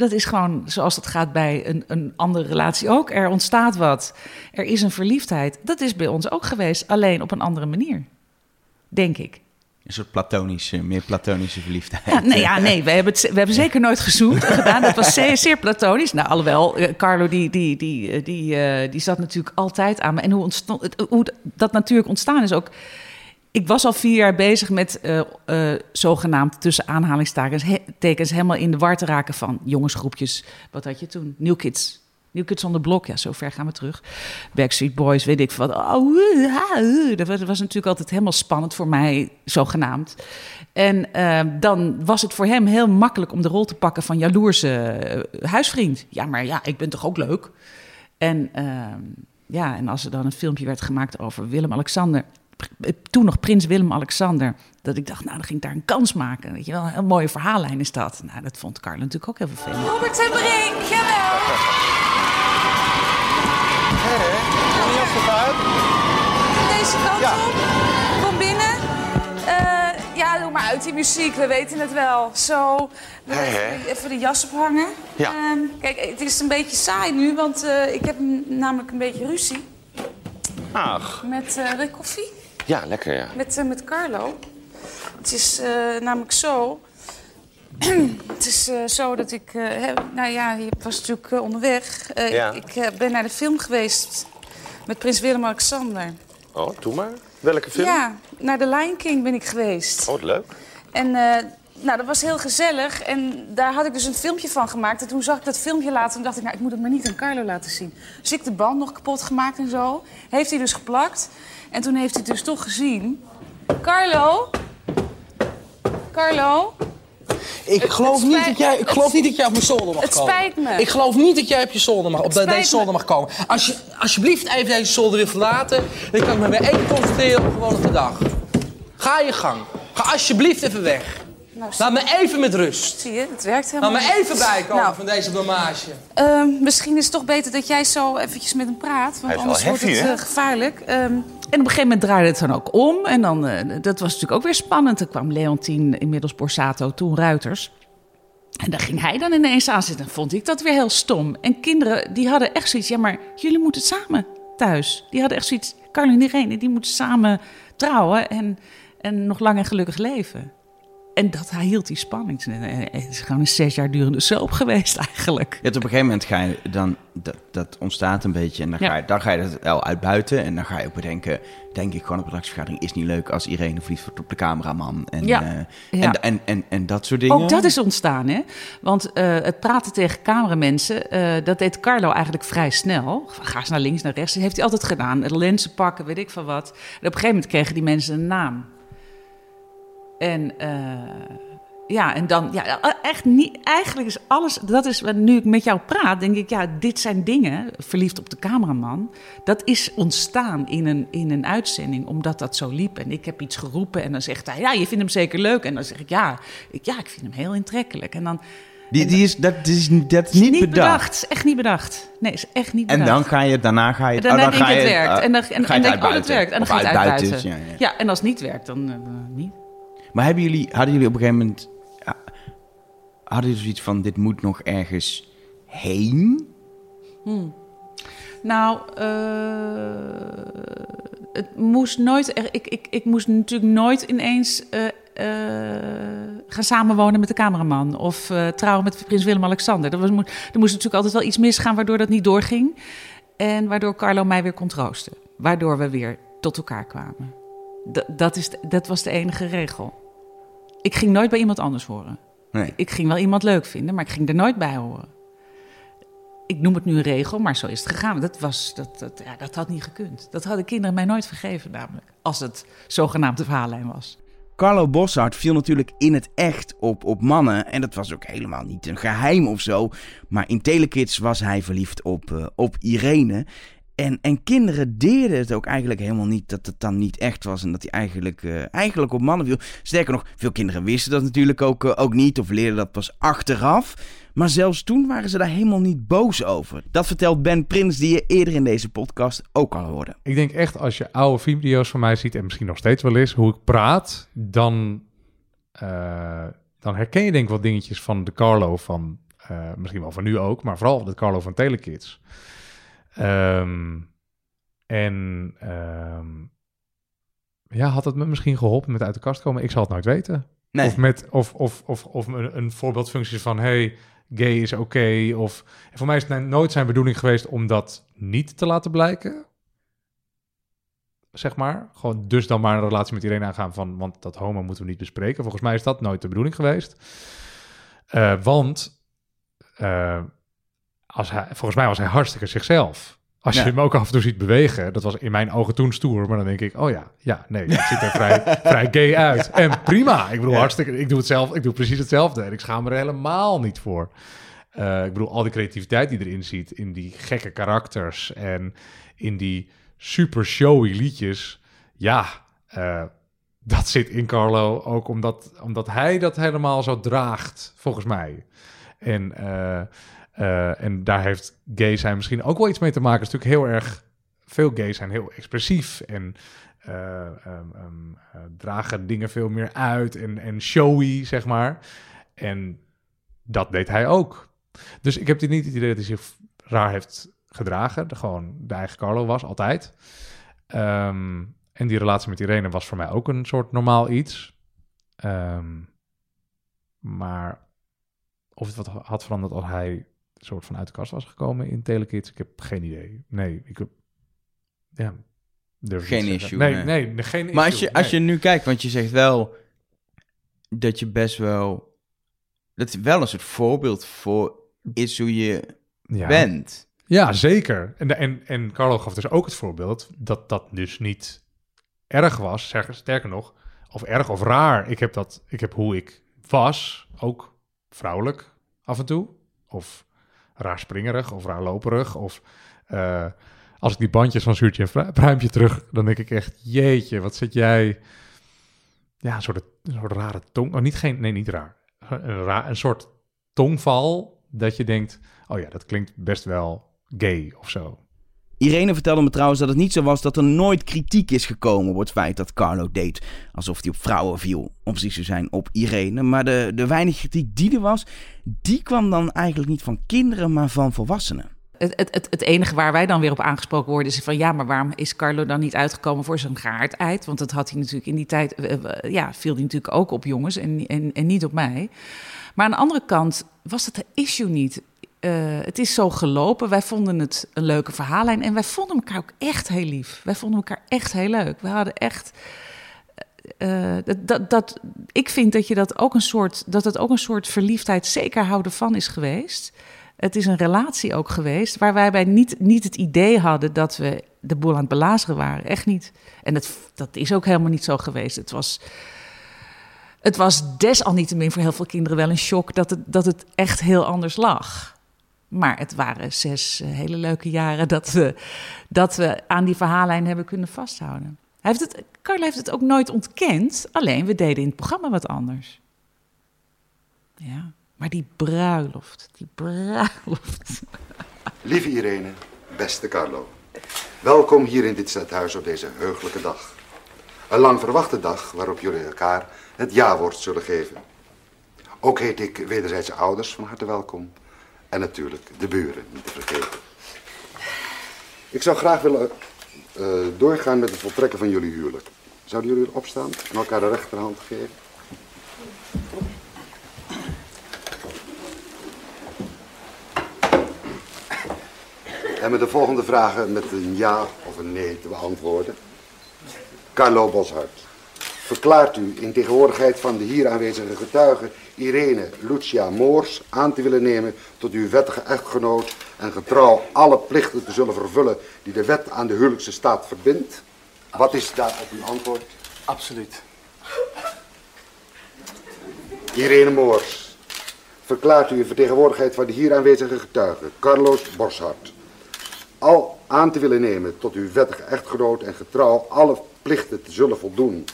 Dat is gewoon zoals het gaat bij een, een andere relatie ook. Er ontstaat wat. Er is een verliefdheid. Dat is bij ons ook geweest, alleen op een andere manier. Denk ik. Een soort platonische, meer platonische verliefdheid. Ja, nee, ja, nee we, hebben het, we hebben zeker nooit gezoend en gedaan. Dat was zeer, zeer platonisch. Nou, alhoewel, eh, Carlo die, die, die, eh, die, eh, die zat natuurlijk altijd aan me. En hoe, ontstond, hoe dat natuurlijk ontstaan is ook... Ik was al vier jaar bezig met eh, eh, zogenaamd tussen aanhalingstekens tekens helemaal in de war te raken van jongensgroepjes. Wat had je toen? New Kids. New Kids on the Block, ja, zo ver gaan we terug. Backstreet Boys, weet ik wat. Oh, uh, uh. dat, was, natuurlijk altijd helemaal spannend voor mij, zogenaamd. En eh, dan was het voor hem heel makkelijk om de rol te pakken van jaloerse eh, huisvriend. Ja, maar ja, ik ben toch ook leuk? En ehm, ja, en als er dan een filmpje werd gemaakt over Willem-Alexander... pr- Toen nog prins Willem-Alexander. Dat ik dacht, nou, dan ging ik daar een kans maken. Weet je wel, een heel mooie verhaallijn is dat. Nou, dat vond Carlo natuurlijk ook heel vervelend. Robert en Brink, jawel. Deze kant op. Kom binnen. Eh, ja, doe maar uit die muziek, we weten het wel. Zo, hè? even, even de jas ophangen. Ja. Ehm, kijk, het is een beetje saai nu, want eh, ik heb namelijk een beetje ruzie Ach, met eh Rick Koffie. Ja, lekker ja. Met, eh, met Carlo. Het is eh, namelijk zo. het is eh, zo dat ik. nou ja, je was natuurlijk onderweg. Ja. Ik, ik ben naar de film geweest met prins Willem-Alexander. Oh, doe maar. Welke film? Ja, naar de Lion King ben ik geweest. Oh, leuk. En nou, dat was heel gezellig. En daar had ik dus een filmpje van gemaakt. En toen zag ik dat filmpje later en dacht ik, nou, ik moet het maar niet aan Carlo laten zien. Dus ik de band nog kapot gemaakt en zo. Heeft hij dus geplakt. En toen heeft hij het dus toch gezien. Carlo? Carlo? Ik Het- geloof, het niet dat jij, ik het- geloof niet dat jij op mijn zolder mag Het komen. spijt me. Ik geloof niet dat jij op, je zolder mag, op Het de- deze me. zolder mag komen. Als je alsjeblieft even deze zolder weer verlaten... dan kan ik me weer even concentreren op gewoon op de dag. Ga je gang. Ga alsjeblieft even weg. Nou, Laat me even met rust. Zie je, het werkt Laat helemaal me even bijkomen Nou, van deze blamage. ehm, misschien is het toch beter dat jij zo eventjes met hem praat. Want Hij is wel anders wordt heavy, het eh, gevaarlijk. Ehm, op een gegeven moment draaide het dan ook om. En dan, eh, dat was natuurlijk ook weer spannend. Toen kwam Leontien, inmiddels Borsato, toen Ruiters. En daar ging hij dan ineens aan zitten. En vond ik dat weer heel stom. En kinderen, die hadden echt zoiets... Ja, maar jullie moeten samen thuis. Die hadden echt zoiets... Carlo en Irene, die moeten samen trouwen... en, en nog lang en gelukkig leven. En dat hij hield die spanning. Het is gewoon een zes jaar durende soap geweest eigenlijk. Ja, op een gegeven moment ga je dan, dat, dat ontstaat een beetje en dan Ja. ga je, dan ga je dat wel uitbuiten en dan ga je ook bedenken, denk ik gewoon op een redactievergadering, is niet leuk als Irene wordt op de cameraman en, Ja. eh, en, en, en, en dat soort dingen. Ook dat is ontstaan, hè? Want eh, het praten tegen cameramensen, eh, dat deed Carlo eigenlijk vrij snel. Ga eens naar links, naar rechts. Dat heeft hij altijd gedaan. Lenzen pakken, weet ik van wat. En op een gegeven moment kregen die mensen een naam. En eh, ja, en dan, ja, echt niet. Eigenlijk is alles, dat is, nu ik met jou praat, denk ik, ja, dit zijn dingen, verliefd op de cameraman. Dat is ontstaan in een, in een uitzending, omdat dat zo liep. En ik heb iets geroepen en dan zegt hij, ja, je vindt hem zeker leuk. En dan zeg ik, ja, ik, ja, ik vind hem heel intrekkelijk. En dan, Die, die is, dat is, dat is niet, niet bedacht. bedacht. Is echt niet bedacht. Nee, is echt niet En bedacht. dan ga je, daarna ga je, En daarna oh, dan denk je het werkt. en dan, en, ga je en het denk ik, oh, dat uitbuiten. werkt. En dan Of ga je het uitbuiten, ja, ja. Ja, en als het niet werkt, dan eh, niet. Maar hebben jullie, hadden jullie op een gegeven moment, hadden jullie zoiets van, dit moet nog ergens heen? Hmm. Nou, eh, het moest nooit. Ik, ik, ik moest natuurlijk nooit ineens eh, eh, gaan samenwonen met de cameraman. Of trouwen met prins Willem-Alexander. Er, er moest natuurlijk altijd wel iets misgaan waardoor dat niet doorging. En waardoor Carlo mij weer kon troosten. Waardoor we weer tot elkaar kwamen. Dat, is dat was de enige regel. Ik ging nooit bij iemand anders horen. Nee. Ik ging wel iemand leuk vinden, maar ik ging er nooit bij horen. Ik noem het nu een regel, maar zo is het gegaan. Dat, was, dat, dat, ja, dat had niet gekund. Dat hadden kinderen mij nooit vergeven, namelijk. Als het zogenaamde verhaallijn was. Carlo Bossart viel natuurlijk in het echt op, op mannen. En dat was ook helemaal niet een geheim of zo. Maar in Telekids was hij verliefd op, eh, op Irene. En, en kinderen deerden het ook eigenlijk helemaal niet dat het dan niet echt was. En dat hij eigenlijk, eh, eigenlijk op mannen viel. Sterker nog, veel kinderen wisten dat natuurlijk ook, eh, ook niet. Of leerden dat pas achteraf. Maar zelfs toen waren ze daar helemaal niet boos over. Dat vertelt Ben Prins, die je eerder in deze podcast ook al hoorde. Ik denk echt als je oude video's van mij ziet, en misschien nog steeds wel eens, hoe ik praat, dan, eh, dan herken je denk ik wat dingetjes van de Carlo van, misschien wel van nu ook, maar vooral dat Carlo van Telekids. Ehm, en ehm, ja, had het me misschien geholpen met uit de kast komen? Ik zal het nooit weten. Nee. Of, met, of, of, of, of een, een voorbeeldfunctie van, hey, gay is oké. Of voor mij is het nou nooit zijn bedoeling geweest om dat niet te laten blijken. Zeg maar. Gewoon dus dan maar een relatie met iedereen aangaan van, want dat homo moeten we niet bespreken. Volgens mij is dat nooit de bedoeling geweest. Eh, want eh, als hij, volgens mij was hij hartstikke zichzelf. Als je hem ook af en toe ziet bewegen, dat was in mijn ogen toen stoer, maar dan denk ik, oh ja, ja, nee, dat ziet er vrij, vrij gay uit. En prima, ik bedoel, Ja. hartstikke, ik doe het zelf, ik doe precies hetzelfde en ik schaam me er helemaal niet voor. Eh, ik bedoel, al die creativiteit die erin ziet, in die gekke karakters en in die super showy liedjes, ja, eh, dat zit in Carlo ook omdat, omdat hij dat helemaal zo draagt, volgens mij. En, eh, eh, en daar heeft gay zijn misschien ook wel iets mee te maken. Het is natuurlijk heel erg... Veel gays zijn heel expressief en eh, ehm, ehm, eh, dragen dingen veel meer uit en, en showy, zeg maar. En dat deed hij ook. Dus ik heb niet het idee dat hij zich raar heeft gedragen. Gewoon de eigen Carlo was, altijd. Ehm, en die relatie met Irene was voor mij ook een soort normaal iets. Maar of het wat had veranderd als hij soort van uit de kast was gekomen in Telekids, ik heb geen idee. Nee, ik heb... Ja, Geen issue. zeggen. Nee, nee, geen Maar als je, als nee. je nu kijkt, want je zegt wel dat je best wel. Dat het wel een soort voorbeeld voor is hoe je Ja. bent. Ja, zeker. En, en, en Carlo gaf dus ook het voorbeeld dat dat dus niet erg was. Sterker, sterker nog, of erg of raar. Ik heb, dat, ik heb hoe ik was, ook vrouwelijk af en toe. Of raar springerig of raar loperig. Of eh, als ik die bandjes van Zuurtje en Pru- Pruimpje terug, dan denk ik echt, jeetje, wat zit jij... Ja, een soort, een rare tong. Oh, niet geen, nee, niet raar. Een, ra, een soort tongval dat je denkt, oh ja, dat klinkt best wel gay of zo. Irene vertelde me trouwens dat het niet zo was dat er nooit kritiek is gekomen op het feit dat Carlo deed alsof hij op vrouwen viel, om precies te zijn op Irene. Maar de, de weinig kritiek die er was, die kwam dan eigenlijk niet van kinderen, maar van volwassenen. Het, het, het, enige waar wij dan weer op aangesproken worden is van ja, maar waarom is Carlo dan niet uitgekomen voor zo'n gaardheid? Want dat had hij natuurlijk in die tijd, eh, eh, ja, viel hij natuurlijk ook op jongens en, en, en niet op mij. Maar aan de andere kant was dat de issue niet. Eh, het is zo gelopen. Wij vonden het een leuke verhaallijn en wij vonden elkaar ook echt heel lief. Wij vonden elkaar echt heel leuk. We hadden echt. eh, dat, dat, dat, ik vind dat je dat ook een soort, dat het ook een soort verliefdheid zeker houden van is geweest. Het is een relatie ook geweest waar wij bij niet, niet het idee hadden dat we de boel aan het belazeren waren. Echt niet. En dat, dat is ook helemaal niet zo geweest. Het was, het was desalniettemin voor heel veel kinderen wel een shock dat het, dat het echt heel anders lag. Maar het waren zes eh, hele leuke jaren dat we, dat we aan die verhaallijn hebben kunnen vasthouden. Hij heeft het, Carla heeft het ook nooit ontkend, alleen we deden in het programma wat anders. Ja, maar die bruiloft, die bruiloft. Lieve Irene, beste Carlo. Welkom hier in dit stadhuis op deze heugelijke dag. Een lang verwachte dag waarop jullie elkaar het ja-woord zullen geven. Ook heet ik wederzijdse ouders van harte welkom. En natuurlijk de buren niet te vergeten. Ik zou graag willen eh, doorgaan met het voltrekken van jullie huwelijk. Zouden jullie opstaan en elkaar de rechterhand geven? En met de volgende vragen met een ja of een nee te beantwoorden. Carlo Boshart. Verklaart u in tegenwoordigheid van de hier aanwezige getuigen Irene Lucia Moors aan te willen nemen tot uw wettige echtgenoot en getrouw alle plichten te zullen vervullen die de wet aan de huwelijkse staat verbindt? Wat is daarop uw antwoord? Absoluut. Irene Moors. Verklaart u in vertegenwoordigheid van de hier aanwezige getuigen Carlos Boshart al aan te willen nemen tot uw wettige echtgenoot en getrouw alle plichten te zullen voldoen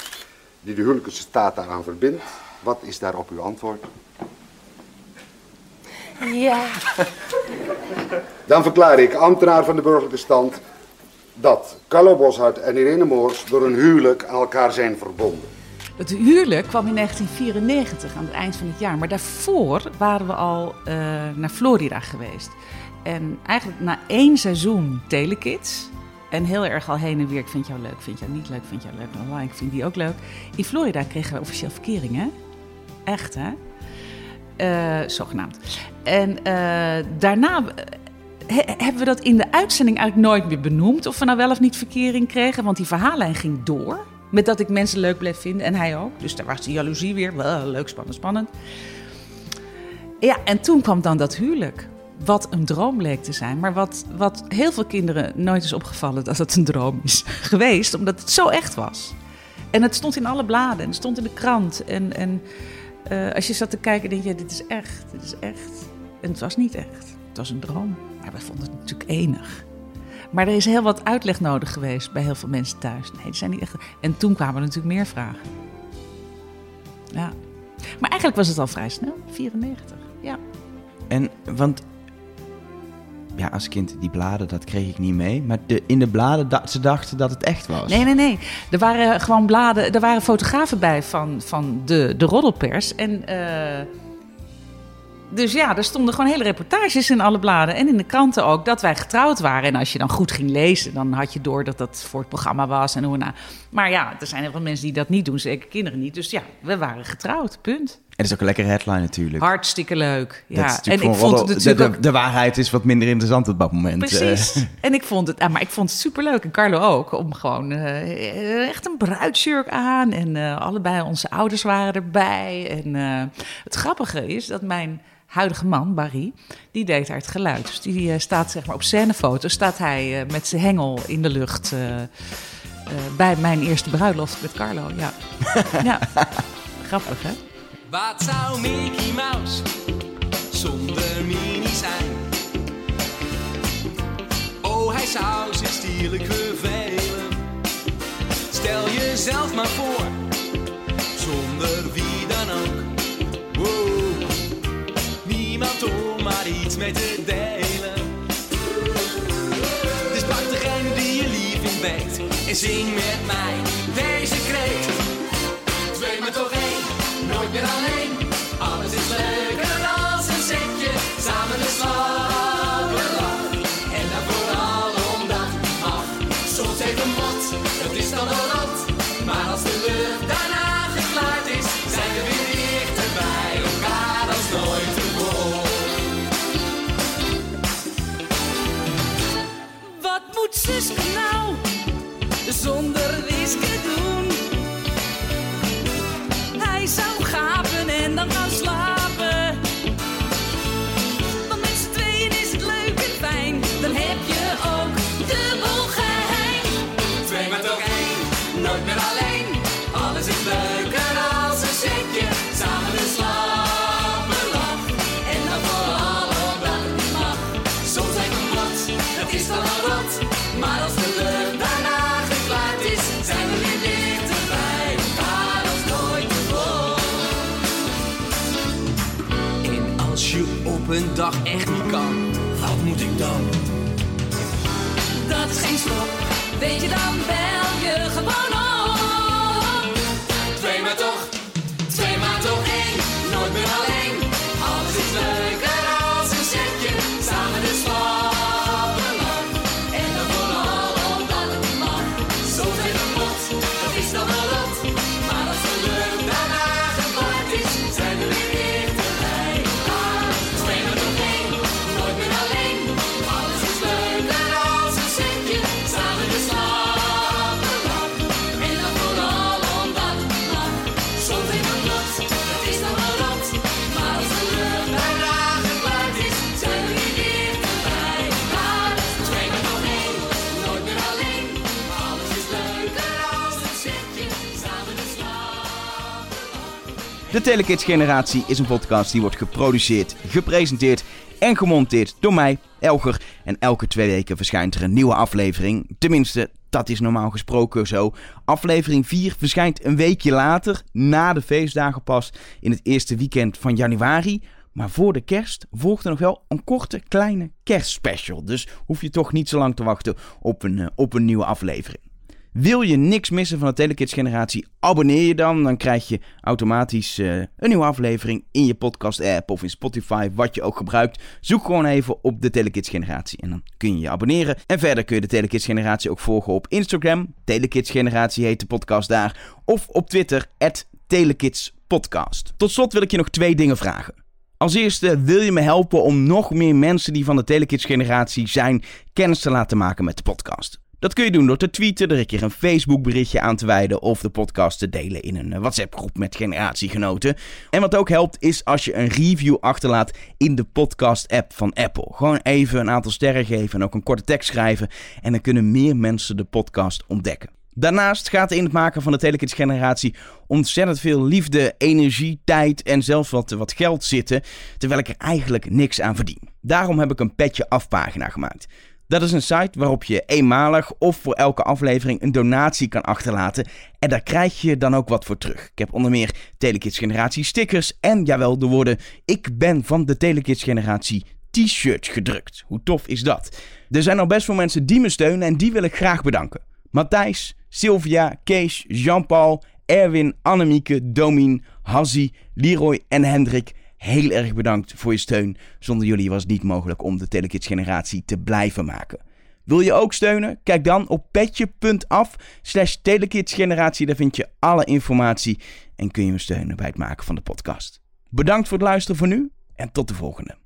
die de huwelijkse staat daaraan verbindt. Wat is daarop uw antwoord? Ja. Dan verklaar ik, ambtenaar van de burgerlijke stand, dat Carlo Boshart en Irene Moors door een huwelijk aan elkaar zijn verbonden. Het huwelijk kwam in 1994 aan het eind van het jaar. Maar daarvoor waren we al eh, naar Florida geweest. En eigenlijk na één seizoen Telekids. En heel erg al heen en weer. Ik vind jou leuk, vind jou niet leuk, vind jou leuk. Ik vind die ook leuk. In Florida kregen we officieel verkering, hè? Echt, hè? Eh, zogenaamd. En eh, daarna eh, he- hebben we dat in de uitzending eigenlijk nooit meer benoemd. Of we nou wel of niet verkering kregen. Want die verhaallijn ging door. Met dat ik mensen leuk bleef vinden. En hij ook. Dus daar was die jaloezie weer. Wel, leuk, spannend, spannend. Ja, en toen kwam dan dat huwelijk. Wat een droom bleek te zijn. Maar wat, wat heel veel kinderen nooit is opgevallen dat het een droom is geweest. Omdat het zo echt was. En het stond in alle bladen. En het stond in de krant. En, en eh, als je zat te kijken, denk je, dit is echt. Dit is echt. En het was niet echt. Het was een droom. Maar we vonden het natuurlijk enig. Maar er is heel wat uitleg nodig geweest bij heel veel mensen thuis. Nee, die zijn niet echt. En toen kwamen er natuurlijk meer vragen. Ja. Maar eigenlijk was het al vrij snel, 94. Ja. En, want... Ja, als kind, die bladen, dat kreeg ik niet mee. Maar de, in de bladen, ze dachten dat het echt was. Nee, nee, nee. Er waren gewoon bladen, er waren fotografen bij van, van de, de roddelpers. En eh, dus ja, er stonden gewoon hele reportages in alle bladen en in de kranten ook dat wij getrouwd waren. En als je dan goed ging lezen, dan had je door dat dat voor het programma was en hoe na. Maar ja, er zijn heel veel mensen die dat niet doen, zeker kinderen niet. Dus ja, we waren getrouwd, punt. En dat is ook een lekkere headline natuurlijk. Hartstikke leuk. Ja, en ik vond het natuurlijk de, de, de waarheid is wat minder interessant op dat moment. Precies. Eh, En ik vond het, ah, maar ik vond het superleuk. En Carlo ook. Om gewoon eh, echt een bruidsjurk aan. En eh, allebei onze ouders waren erbij. En het grappige is dat mijn huidige man, Barry, die deed daar het geluid. Dus die staat zeg maar op scènefoto's, staat hij met zijn hengel in de lucht. bij mijn eerste bruiloft met Carlo, ja. ja. Grappig, hè? Wat zou Mickey Mouse zonder Minnie zijn? Oh, hij zou zich stierlijk vervelen. Stel jezelf maar voor, zonder wie dan ook. Wow, niemand om maar iets mee te delen. Dus pak degene die je lief in weet en zing met mij deze kreet. Alleen. Alles is leuker als een setje, samen de slapen. En dan vooral omdat mag. Soms even mot, dat is dan een lot. Maar als de lucht daarna geklaard is, zijn we weer dichter bij elkaar als nooit tevoren. Wat moet Suske nou zonder Wiske doen? Dag echt niet kan, wat moet ik dan? Dat is geen stop, weet je dan bel De Telekids Generatie is een podcast die wordt geproduceerd, gepresenteerd en gemonteerd door mij, Elger. En elke twee weken verschijnt er een nieuwe aflevering. Tenminste, dat is normaal gesproken zo. Aflevering 4 verschijnt een weekje later, na de feestdagen pas, in het eerste weekend van januari. Maar voor de kerst volgt er nog wel een korte, kleine kerstspecial. Dus hoef je toch niet zo lang te wachten op een, eh, op een nieuwe aflevering. Wil je niks missen van de Telekids generatie? Abonneer je dan. Dan krijg je automatisch eh, een nieuwe aflevering in je podcast app of in Spotify, wat je ook gebruikt. Zoek gewoon even op de Telekids generatie en dan kun je je abonneren. En verder kun je de Telekids generatie ook volgen op Instagram. Telekids generatie heet de podcast daar. Of op Twitter, Telekids podcast. Tot slot wil ik je nog twee dingen vragen. Als eerste wil je me helpen om nog meer mensen die van de Telekids generatie zijn kennis te laten maken met de podcast. Dat kun je doen door te tweeten, er een keer een Facebook berichtje aan te wijden of de podcast te delen in een WhatsApp groep met generatiegenoten. En wat ook helpt is als je een review achterlaat in de podcast app van Apple. Gewoon even een aantal sterren geven en ook een korte tekst schrijven en dan kunnen meer mensen de podcast ontdekken. Daarnaast gaat in het maken van de Telekids generatie ontzettend veel liefde, energie, tijd en zelfs wat, wat geld zitten, terwijl ik er eigenlijk niks aan verdien. Daarom heb ik een petje afpagina gemaakt. Dat is een site waarop je eenmalig of voor elke aflevering een donatie kan achterlaten. En daar krijg je dan ook wat voor terug. Ik heb onder meer Telekids generatie stickers en jawel de woorden ik ben van de Telekids generatie t-shirt gedrukt. Hoe tof is dat? Er zijn al best veel mensen die me steunen en die wil ik graag bedanken. Matthijs, Sylvia, Kees, Jean-Paul, Erwin, Annemieke, Domien, Hazzy, Leroy en Hendrik. Heel erg bedankt voor je steun. Zonder jullie was het niet mogelijk om de Telekids generatie te blijven maken. Wil je ook steunen? Kijk dan op petje.af slash Telekids generatie. Daar vind je alle informatie en kun je me steunen bij het maken van de podcast. Bedankt voor het luisteren voor nu en tot de volgende.